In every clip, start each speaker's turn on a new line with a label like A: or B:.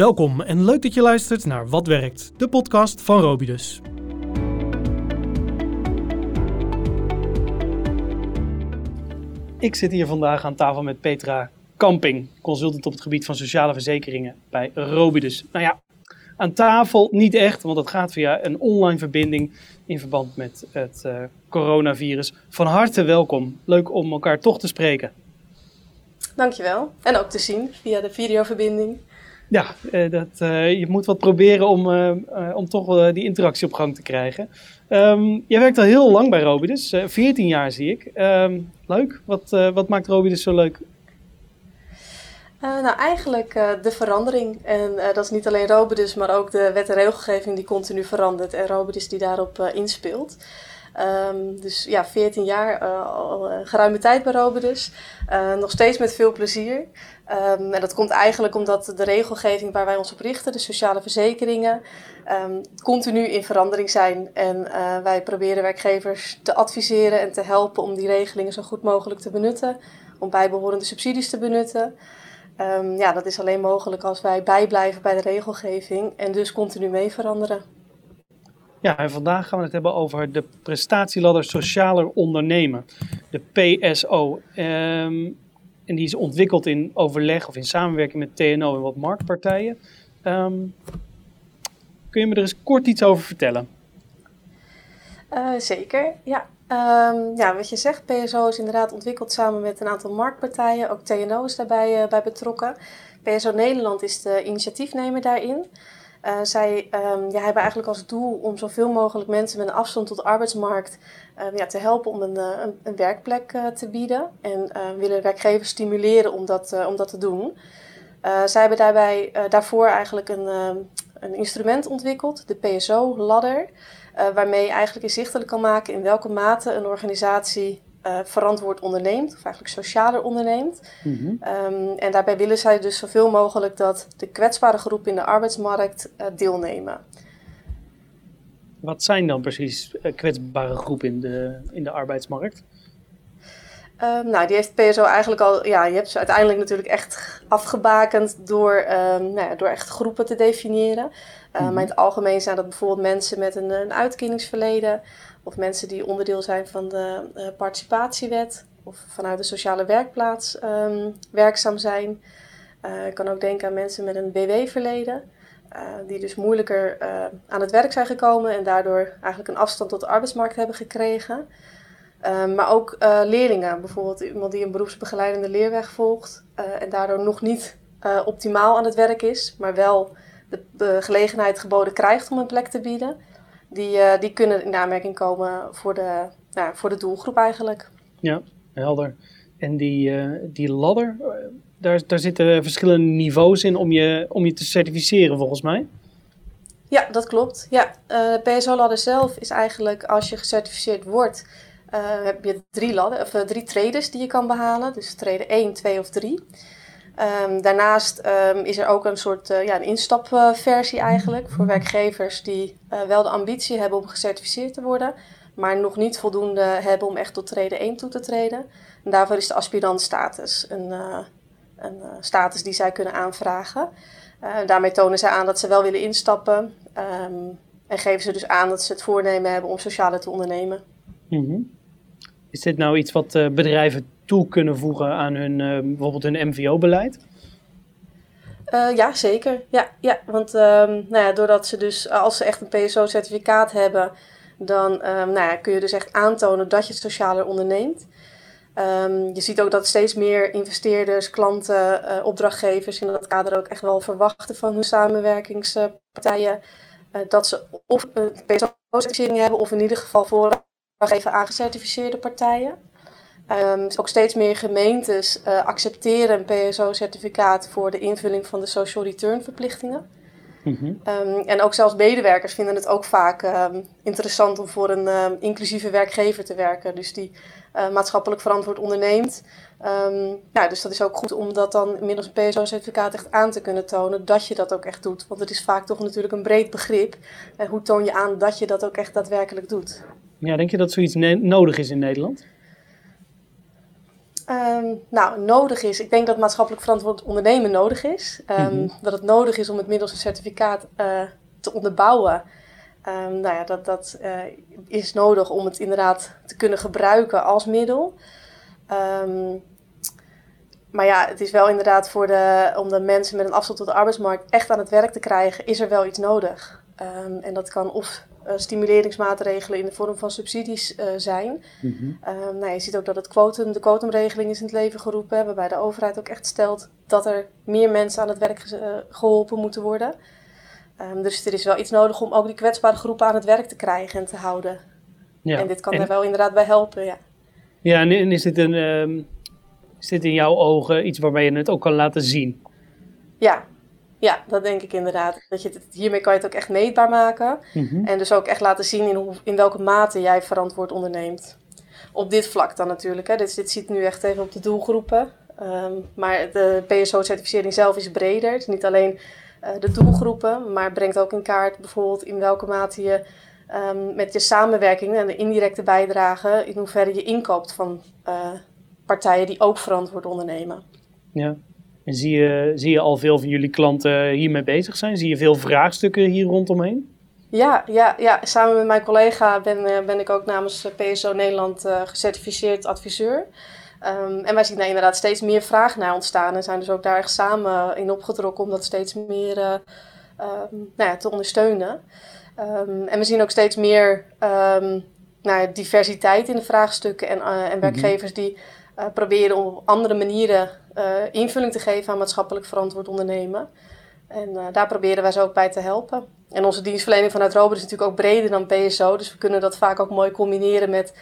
A: Welkom en leuk dat je luistert naar Wat Werkt, de podcast van Robidus. Ik zit hier vandaag aan tafel met Petra Kamping, consultant op het gebied van sociale verzekeringen bij Robidus. Nou ja, aan tafel niet echt, want dat gaat via een online verbinding in verband met het uh, coronavirus. Van harte welkom. Leuk om elkaar toch te spreken.
B: Dankjewel. En ook te zien via de videoverbinding.
A: Ja, uh, dat, uh, je moet wat proberen om, om toch die interactie op gang te krijgen. Um, jij werkt al heel lang bij Robidus, 14 jaar zie ik. Um, leuk. Wat, wat maakt Robidus zo leuk?
B: Nou, eigenlijk de verandering. En dat is niet alleen Robidus, maar ook de wet en regelgeving die continu verandert en Robidus die daarop inspeelt. Um, dus ja, 14 jaar, al geruime tijd bij Robidus. nog steeds met veel plezier. Um, en dat komt eigenlijk omdat de regelgeving waar wij ons op richten, de sociale verzekeringen, um, continu in verandering zijn. En wij proberen werkgevers te adviseren en te helpen om die regelingen zo goed mogelijk te benutten. Om bijbehorende subsidies te benutten. Ja, dat is alleen mogelijk als wij bijblijven bij de regelgeving en dus continu mee veranderen.
A: Ja, en vandaag gaan we het hebben over de prestatieladder Socialer Ondernemen, de PSO. Um, en die is ontwikkeld in overleg of in samenwerking met TNO en wat marktpartijen. Um, kun je me er eens kort iets over vertellen?
B: Uh, zeker, ja. Um, ja, wat je zegt, PSO is inderdaad ontwikkeld samen met een aantal marktpartijen. Ook TNO is daarbij uh, bij betrokken. PSO Nederland is de initiatiefnemer daarin. Uh, zij um, ja, hebben eigenlijk als doel om zoveel mogelijk mensen met een afstand tot de arbeidsmarkt uh, ja, te helpen om een, een, een werkplek te bieden. En willen werkgevers stimuleren om dat, om dat te doen. zij hebben daarbij, daarvoor eigenlijk een, een instrument ontwikkeld, de PSO-ladder. Waarmee je eigenlijk inzichtelijk kan maken in welke mate een organisatie uh, verantwoord onderneemt, of eigenlijk socialer onderneemt. Mm -hmm. um, en daarbij willen zij dus zoveel mogelijk dat de kwetsbare groepen in de arbeidsmarkt uh, deelnemen.
A: Wat zijn dan precies kwetsbare groepen in de, in de arbeidsmarkt?
B: Um, nou, die heeft PSO eigenlijk al, ja, je hebt ze uiteindelijk natuurlijk echt afgebakend door, um, nou ja, door echt groepen te definiëren. Uh, Maar in het algemeen zijn dat bijvoorbeeld mensen met een, een uitkeringsverleden, of mensen die onderdeel zijn van de uh, participatiewet, of vanuit de sociale werkplaats um, werkzaam zijn. Uh, ik kan ook denken aan mensen met een BW-verleden, die dus moeilijker aan het werk zijn gekomen en daardoor eigenlijk een afstand tot de arbeidsmarkt hebben gekregen. Um, maar ook uh, leerlingen, bijvoorbeeld iemand die een beroepsbegeleidende leerweg volgt uh, en daardoor nog niet uh, optimaal aan het werk is, maar wel de, de, gelegenheid geboden krijgt om een plek te bieden. Die, die kunnen in aanmerking komen voor de, nou, voor de doelgroep eigenlijk.
A: Ja, helder. En die, die ladder, daar, daar zitten verschillende niveaus in om je, om je te certificeren volgens mij.
B: Ja, dat klopt. Ja, de PSO-ladder zelf is eigenlijk als je gecertificeerd wordt uh, heb je drie, ladder, of, uh, drie trades die je kan behalen. Dus trede 1, 2 of 3. Um, daarnaast um, is er ook een soort uh, ja, een instapversie eigenlijk voor werkgevers die wel de ambitie hebben om gecertificeerd te worden, maar nog niet voldoende hebben om echt tot trede 1 toe te treden. En daarvoor is de aspirantstatus een, een status die zij kunnen aanvragen. daarmee tonen zij aan dat ze wel willen instappen um, en geven ze dus aan dat ze het voornemen hebben om sociale te ondernemen.
A: Mm. Is dit nou iets wat uh, bedrijven toe kunnen voegen aan hun, uh, bijvoorbeeld hun MVO-beleid?
B: Uh, ja, zeker. Ja, ja want um, nou ja, doordat ze dus, als ze echt een PSO-certificaat hebben, dan um, nou ja, kun je dus echt aantonen dat je socialer onderneemt. Um, je ziet ook dat steeds meer investeerders, klanten, opdrachtgevers in dat kader ook echt wel verwachten van hun samenwerkingspartijen dat ze of een PSO-certificering hebben of in ieder geval voor even aan gecertificeerde partijen. Um, ook steeds meer gemeentes uh, accepteren een PSO-certificaat voor de invulling van de social return verplichtingen. Mm -hmm. um, en ook zelfs medewerkers vinden het ook vaak um, interessant om voor een inclusieve werkgever te werken. Dus die uh, maatschappelijk verantwoord onderneemt. ja, dus dat is ook goed om dat dan middels een PSO-certificaat echt aan te kunnen tonen dat je dat ook echt doet. Want het is vaak toch natuurlijk een breed begrip. En hoe toon je aan dat je dat ook echt daadwerkelijk doet?
A: Ja, denk je dat zoiets nodig is in Nederland?
B: Ehm, nou, nodig is. Ik denk dat maatschappelijk verantwoord ondernemen nodig is. Ehm, mhm. Dat het nodig is om het middels een certificaat uh, te onderbouwen. Um, nou ja, dat, dat uh, is nodig om het inderdaad te kunnen gebruiken als middel. maar ja, het is wel inderdaad voor de, om de mensen met een afstand tot de arbeidsmarkt echt aan het werk te krijgen, is er wel iets nodig. en dat kan of stimuleringsmaatregelen in de vorm van subsidies uh, zijn. Mm nou, je ziet ook dat het quotum, de quotumregeling is in het leven geroepen, waarbij de overheid ook echt stelt dat er meer mensen aan het werk uh, geholpen moeten worden. Um, dus er is wel iets nodig om ook die kwetsbare groepen aan het werk te krijgen en te houden. Ja. En dit kan en... er wel inderdaad bij helpen, ja.
A: Ja, en is dit, een, um, is dit in jouw ogen iets waarbij je het ook kan laten zien?
B: Ja, ja, dat denk ik inderdaad. Dat je het, hiermee kan je het ook echt meetbaar maken. Mhm. En dus ook echt laten zien in, hoe, in welke mate jij verantwoord onderneemt. Op dit vlak dan natuurlijk. Hè. Dit, dit ziet nu echt even op de doelgroepen. Ehm, maar de PSO-certificering zelf is breder. Het is niet alleen uh, de doelgroepen, maar brengt ook in kaart bijvoorbeeld in welke mate je um, met je samenwerking en de indirecte bijdrage, in hoeverre je inkoopt van uh, partijen die ook verantwoord ondernemen.
A: Ja, en zie je, zie je al veel van jullie klanten hiermee bezig zijn? Zie je veel vraagstukken hier rondomheen?
B: Ja, ja, ja. samen met mijn collega ben, eh, ben ik ook namens PSO Nederland uh, gecertificeerd adviseur. Um, en wij zien daar inderdaad steeds meer vraag naar ontstaan en zijn dus ook daar echt samen in opgetrokken om dat steeds meer uh, um, nou ja, te ondersteunen. Um, en we zien ook steeds meer nou, diversiteit in de vraagstukken en, en mhm. werkgevers die proberen om op andere manieren invulling te geven aan maatschappelijk verantwoord ondernemen. En uh, daar proberen wij ze ook bij te helpen. En onze dienstverlening vanuit Robert is natuurlijk ook breder dan PSO. Dus we kunnen dat vaak ook mooi combineren met,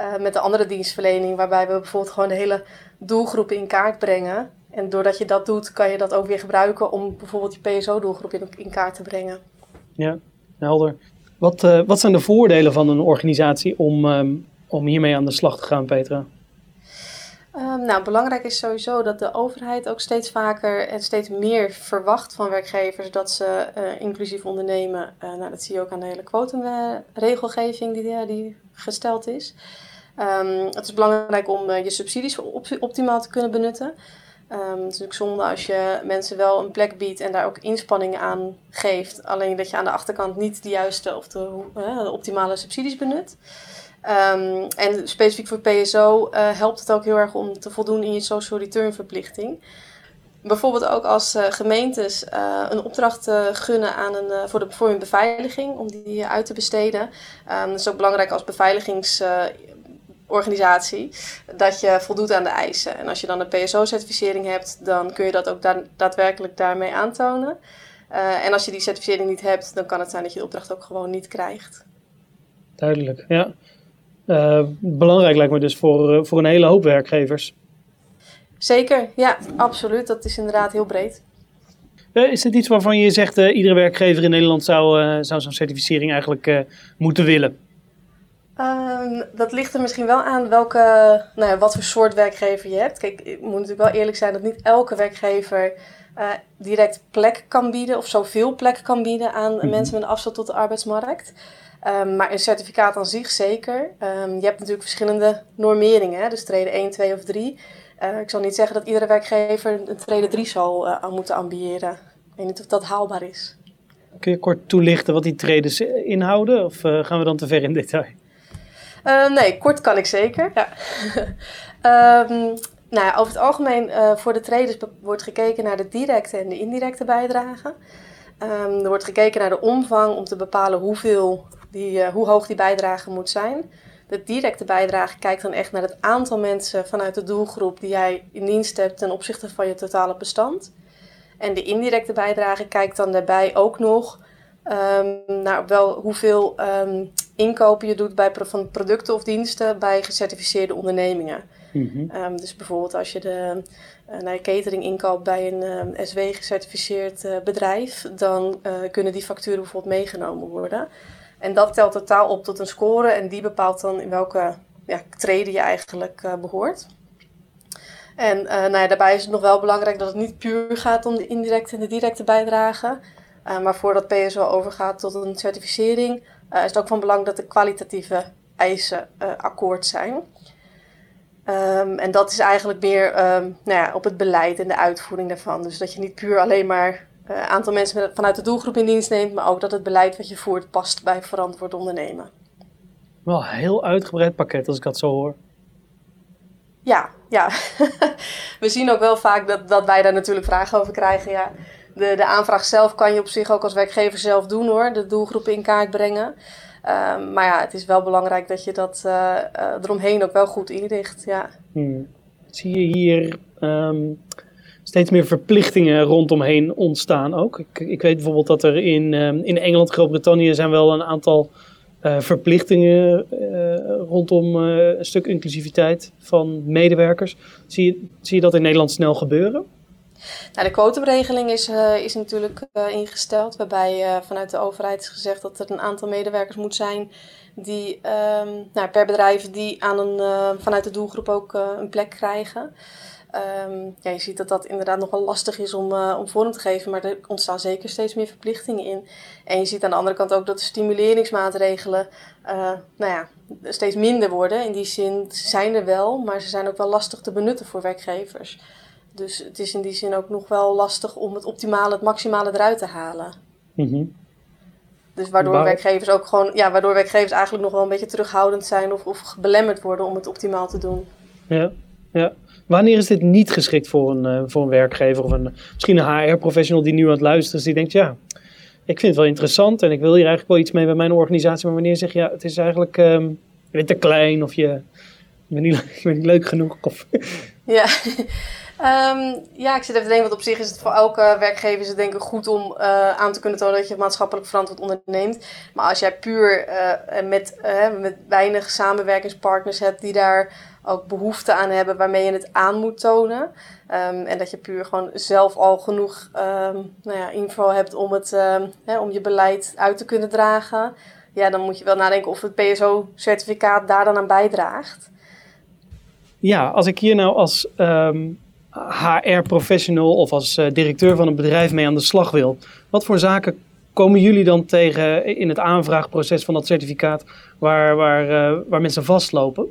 B: uh, met de andere dienstverlening. Waarbij we bijvoorbeeld gewoon de hele doelgroep in kaart brengen. En doordat je dat doet, kan je dat ook weer gebruiken om bijvoorbeeld je PSO-doelgroep in, in, kaart te brengen.
A: Ja, helder. Wat, wat zijn de voordelen van een organisatie om, um, om hiermee aan de slag te gaan, Petra?
B: Um, nou, belangrijk is sowieso dat de overheid ook steeds vaker en steeds meer verwacht van werkgevers dat ze uh, inclusief ondernemen. Uh, nou, dat zie je ook aan de hele quotumregelgeving die, uh, die gesteld is. Um, het is belangrijk om je subsidies op optimaal te kunnen benutten. Um, het is natuurlijk zonde als je mensen wel een plek biedt en daar ook inspanningen aan geeft. Alleen dat je aan de achterkant niet de juiste of de, optimale subsidies benut. Um, en specifiek voor PSO eh, helpt het ook heel erg om te voldoen in je social return verplichting. Bijvoorbeeld ook als uh, gemeentes uh, een opdracht gunnen aan een, voor, de, voor hun beveiliging, om die uit te besteden. Um, dat is ook belangrijk als beveiligingsorganisatie, dat je voldoet aan de eisen. En als je dan een PSO-certificering hebt, dan kun je dat ook da daadwerkelijk daarmee aantonen. en als je die certificering niet hebt, dan kan het zijn dat je de opdracht ook gewoon niet krijgt.
A: Duidelijk, ja. Uh, belangrijk lijkt me dus voor, uh, voor een hele hoop werkgevers.
B: Zeker, ja, absoluut. Dat is inderdaad heel breed.
A: Is dit iets waarvan je zegt, iedere werkgever in Nederland zou, zou zo'n certificering eigenlijk moeten willen?
B: Ehm, dat ligt er misschien wel aan welke, nou ja, wat voor soort werkgever je hebt. Kijk, ik moet natuurlijk wel eerlijk zijn dat niet elke werkgever direct plek kan bieden of zoveel plek kan bieden aan mhm. mensen met een afstand tot de arbeidsmarkt. Um, maar een certificaat aan zich zeker. Um, je hebt natuurlijk verschillende normeringen, hè? dus treden 1, 2 of 3. Uh, eh, ik zal niet zeggen dat iedere werkgever een treden 3 zal uh, moeten ambiëren. Ik weet niet of dat haalbaar is.
A: Kun je kort toelichten wat die treden inhouden of gaan we dan te ver in detail?
B: Nee, kort kan ik zeker. Ja. um, nou ja, over het algemeen voor de traders wordt gekeken naar de directe en de indirecte bijdrage. Um, er wordt gekeken naar de omvang om te bepalen hoeveel die, uh, hoe hoog die bijdrage moet zijn. De directe bijdrage kijkt dan echt naar het aantal mensen vanuit de doelgroep die jij in dienst hebt ten opzichte van je totale bestand. En de indirecte bijdrage kijkt dan daarbij ook nog um, naar wel hoeveel um, inkopen je doet bij, van producten of diensten bij gecertificeerde ondernemingen. Mm -hmm. dus bijvoorbeeld als je de uh, naar je catering inkoopt bij een SW gecertificeerd uh, bedrijf, dan uh, kunnen die facturen bijvoorbeeld meegenomen worden. En dat telt totaal op tot een score en die bepaalt dan in welke ja, treden je eigenlijk behoort. En nou ja, daarbij is het nog wel belangrijk dat het niet puur gaat om de indirecte en de directe bijdrage. Uh, maar voordat PSO overgaat tot een certificering, is het ook van belang dat de kwalitatieve eisen akkoord zijn. Ehm, en dat is eigenlijk meer ehm, nou ja, op het beleid en de uitvoering daarvan. Dus dat je niet puur alleen maar een uh, aantal mensen met, vanuit de doelgroep in dienst neemt, maar ook dat het beleid wat je voert past bij verantwoord ondernemen.
A: Wel een heel uitgebreid pakket als ik dat zo hoor.
B: Ja, ja. we zien ook wel vaak dat, dat wij daar natuurlijk vragen over krijgen. Ja. De, de aanvraag zelf kan je op zich ook als werkgever zelf doen hoor, de doelgroep in kaart brengen. Um, maar ja, het is wel belangrijk dat je dat uh, eromheen ook wel goed inricht. Ja.
A: Hmm. Zie je hier um, steeds meer verplichtingen rondomheen ontstaan ook? Ik, ik weet bijvoorbeeld dat er in, um, in Engeland, Groot-Brittannië zijn wel een aantal uh, verplichtingen rondom een stuk inclusiviteit van medewerkers. Zie je, zie je dat in Nederland snel gebeuren?
B: Nou, de kwotumregeling is, uh, is natuurlijk uh, ingesteld, waarbij uh, vanuit de overheid is gezegd dat er een aantal medewerkers moet zijn die um, nou, per bedrijf die aan een, vanuit de doelgroep ook een plek krijgen. Um, ja, je ziet dat dat inderdaad nogal lastig is om, om vorm te geven, maar er ontstaan zeker steeds meer verplichtingen in. En je ziet aan de andere kant ook dat de stimuleringsmaatregelen nou ja, steeds minder worden. In die zin zijn er wel, maar ze zijn ook wel lastig te benutten voor werkgevers. Dus het is in die zin ook nog wel lastig om het optimale, het maximale eruit te halen.
A: Mm -hmm.
B: Dus waardoor Waar... werkgevers ook gewoon, ja, waardoor werkgevers eigenlijk nog wel een beetje terughoudend zijn of, of belemmerd worden om het optimaal te doen.
A: Ja, ja. Wanneer is dit niet geschikt voor een, uh, voor een werkgever of een, misschien een HR-professional die nu aan het luisteren is, die denkt, ja, ik vind het wel interessant en ik wil hier eigenlijk wel iets mee bij mijn organisatie, maar wanneer zeg je, ja, het is eigenlijk um, je bent te klein of je, je, bent niet, je bent niet leuk genoeg of...
B: Ja. Um, ja, ik zit even te denken, want op zich is het voor elke werkgever is het denk ik goed om uh, aan te kunnen tonen dat je maatschappelijk verantwoord onderneemt. Maar als jij puur uh, met, uh, met weinig samenwerkingspartners hebt die daar ook behoefte aan hebben waarmee je het aan moet tonen. Um, en dat je puur gewoon zelf al genoeg um, nou ja, info hebt om, het, hè, om je beleid uit te kunnen dragen. Ja, dan moet je wel nadenken of het PSO-certificaat daar dan aan bijdraagt.
A: Ja, als ik hier nou als HR-professional of als uh, directeur van een bedrijf mee aan de slag wil. Wat voor zaken komen jullie dan tegen in het aanvraagproces van dat certificaat waar, waar, uh, waar mensen vastlopen?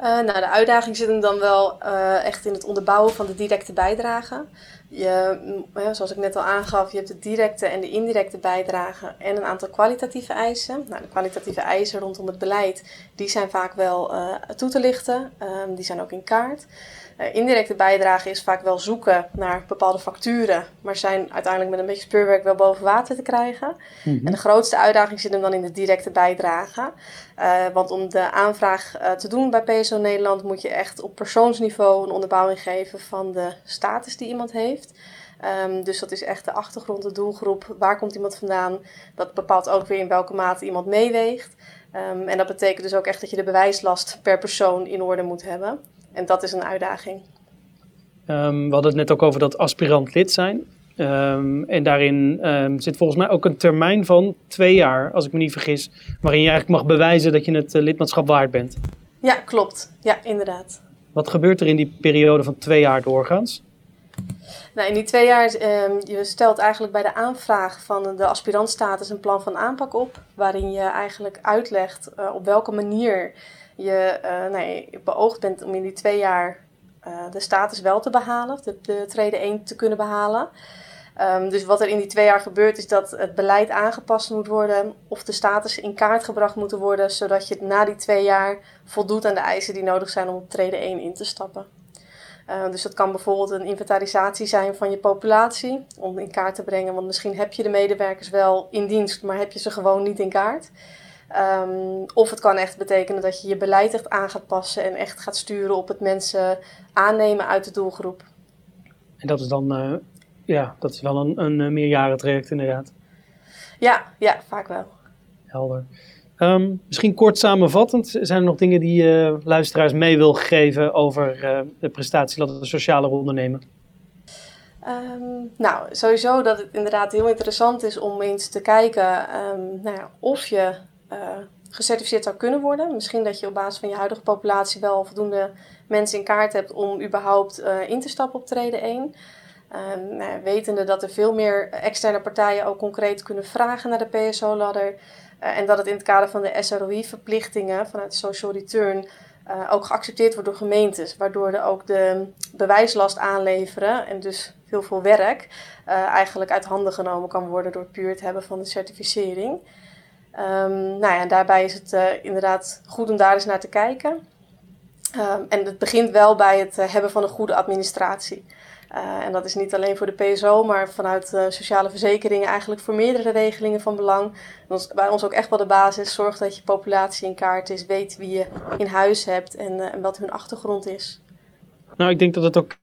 B: Uh, nou, de uitdaging zit hem dan wel echt in het onderbouwen van de directe bijdrage. Je, zoals ik net al aangaf, je hebt de directe en de indirecte bijdrage en een aantal kwalitatieve eisen. Nou, de kwalitatieve eisen rondom het beleid, die zijn vaak wel toe te lichten. Um, die zijn ook in kaart. Uh, indirecte bijdrage is vaak wel zoeken naar bepaalde facturen, maar zijn uiteindelijk met een beetje speurwerk wel boven water te krijgen. Mm -hmm. En de grootste uitdaging zit hem dan in de directe bijdrage. Uh, want om de aanvraag uh, te doen bij PSO Nederland moet je echt op persoonsniveau een onderbouwing geven van de status die iemand heeft. Um, dus dat is echt de achtergrond, de doelgroep, waar komt iemand vandaan. Dat bepaalt ook weer in welke mate iemand meeweegt. Um, en dat betekent dus ook echt dat je de bewijslast per persoon in orde moet hebben. En dat is een uitdaging.
A: Um, we hadden het net ook over dat aspirant lid zijn. Um, en daarin um, zit volgens mij ook een termijn van twee jaar, als ik me niet vergis, waarin je eigenlijk mag bewijzen dat je het uh, lidmaatschap waard bent.
B: Ja, klopt. Ja, inderdaad.
A: Wat gebeurt er in die periode van twee jaar doorgaans?
B: Nou, in die twee jaar, um, je stelt eigenlijk bij de aanvraag van de aspirantstatus een plan van aanpak op, waarin je eigenlijk uitlegt uh, op welke manier je uh, nee, beoogd bent om in die twee jaar uh, de status wel te behalen, de, de trede 1 te kunnen behalen. Um, dus wat er in die twee jaar gebeurt is dat het beleid aangepast moet worden of de status in kaart gebracht moet worden, zodat je na die twee jaar voldoet aan de eisen die nodig zijn om op trede 1 in te stappen. Uh, dus dat kan bijvoorbeeld een inventarisatie zijn van je populatie om in kaart te brengen, want misschien heb je de medewerkers wel in dienst, maar heb je ze gewoon niet in kaart. Um, of het kan echt betekenen dat je je beleid echt aan gaat passen en echt gaat sturen op het mensen aannemen uit de doelgroep.
A: En dat is dan, uh, ja, dat is wel een, een, een meerjarentraject inderdaad.
B: Ja, ja, vaak wel.
A: Helder. Um, misschien kort samenvattend, zijn er nog dingen die je uh, luisteraars mee wil geven over uh, de prestatie dat de sociale ondernemen?
B: Um, nou, sowieso dat het inderdaad heel interessant is om eens te kijken um, nou ja, of je uh, gecertificeerd zou kunnen worden. Misschien dat je op basis van je huidige populatie wel voldoende mensen in kaart hebt om überhaupt in te stappen op trede 1. Um, nou, wetende dat er veel meer externe partijen ook concreet kunnen vragen naar de PSO-ladder. Uh, en dat het in het kader van de SROI-verplichtingen vanuit Social Return ook geaccepteerd wordt door gemeentes, waardoor er ook de bewijslast aanleveren en dus heel veel werk eigenlijk uit handen genomen kan worden door puur het hebben van de certificering. Um, nou ja, daarbij is het inderdaad goed om daar eens naar te kijken. Um, en het begint wel bij het hebben van een goede administratie. Uh, en dat is niet alleen voor de PSO, maar vanuit uh, sociale verzekeringen eigenlijk voor meerdere regelingen van belang. Bij ons ook echt wel de basis. Zorg dat je populatie in kaart is, weet wie je in huis hebt en, uh, en wat hun achtergrond is.
A: Nou, ik denk dat het ook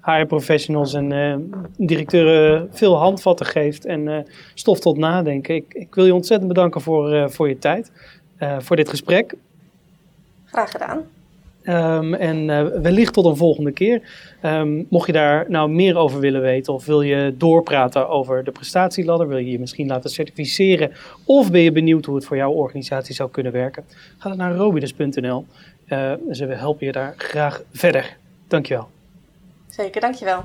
A: HR-professionals en directeuren veel handvatten geeft en stof tot nadenken. Ik, ik, wil je ontzettend bedanken voor, voor je tijd, voor dit gesprek.
B: Graag gedaan.
A: Um, en uh, wellicht tot een volgende keer. Um, mocht je daar nou meer over willen weten of wil je doorpraten over de prestatieladder, wil je je misschien laten certificeren of ben je benieuwd hoe het voor jouw organisatie zou kunnen werken, ga dan naar robidus.nl. Uh, ze helpen je daar graag verder. Dankjewel.
B: Zeker, dankjewel.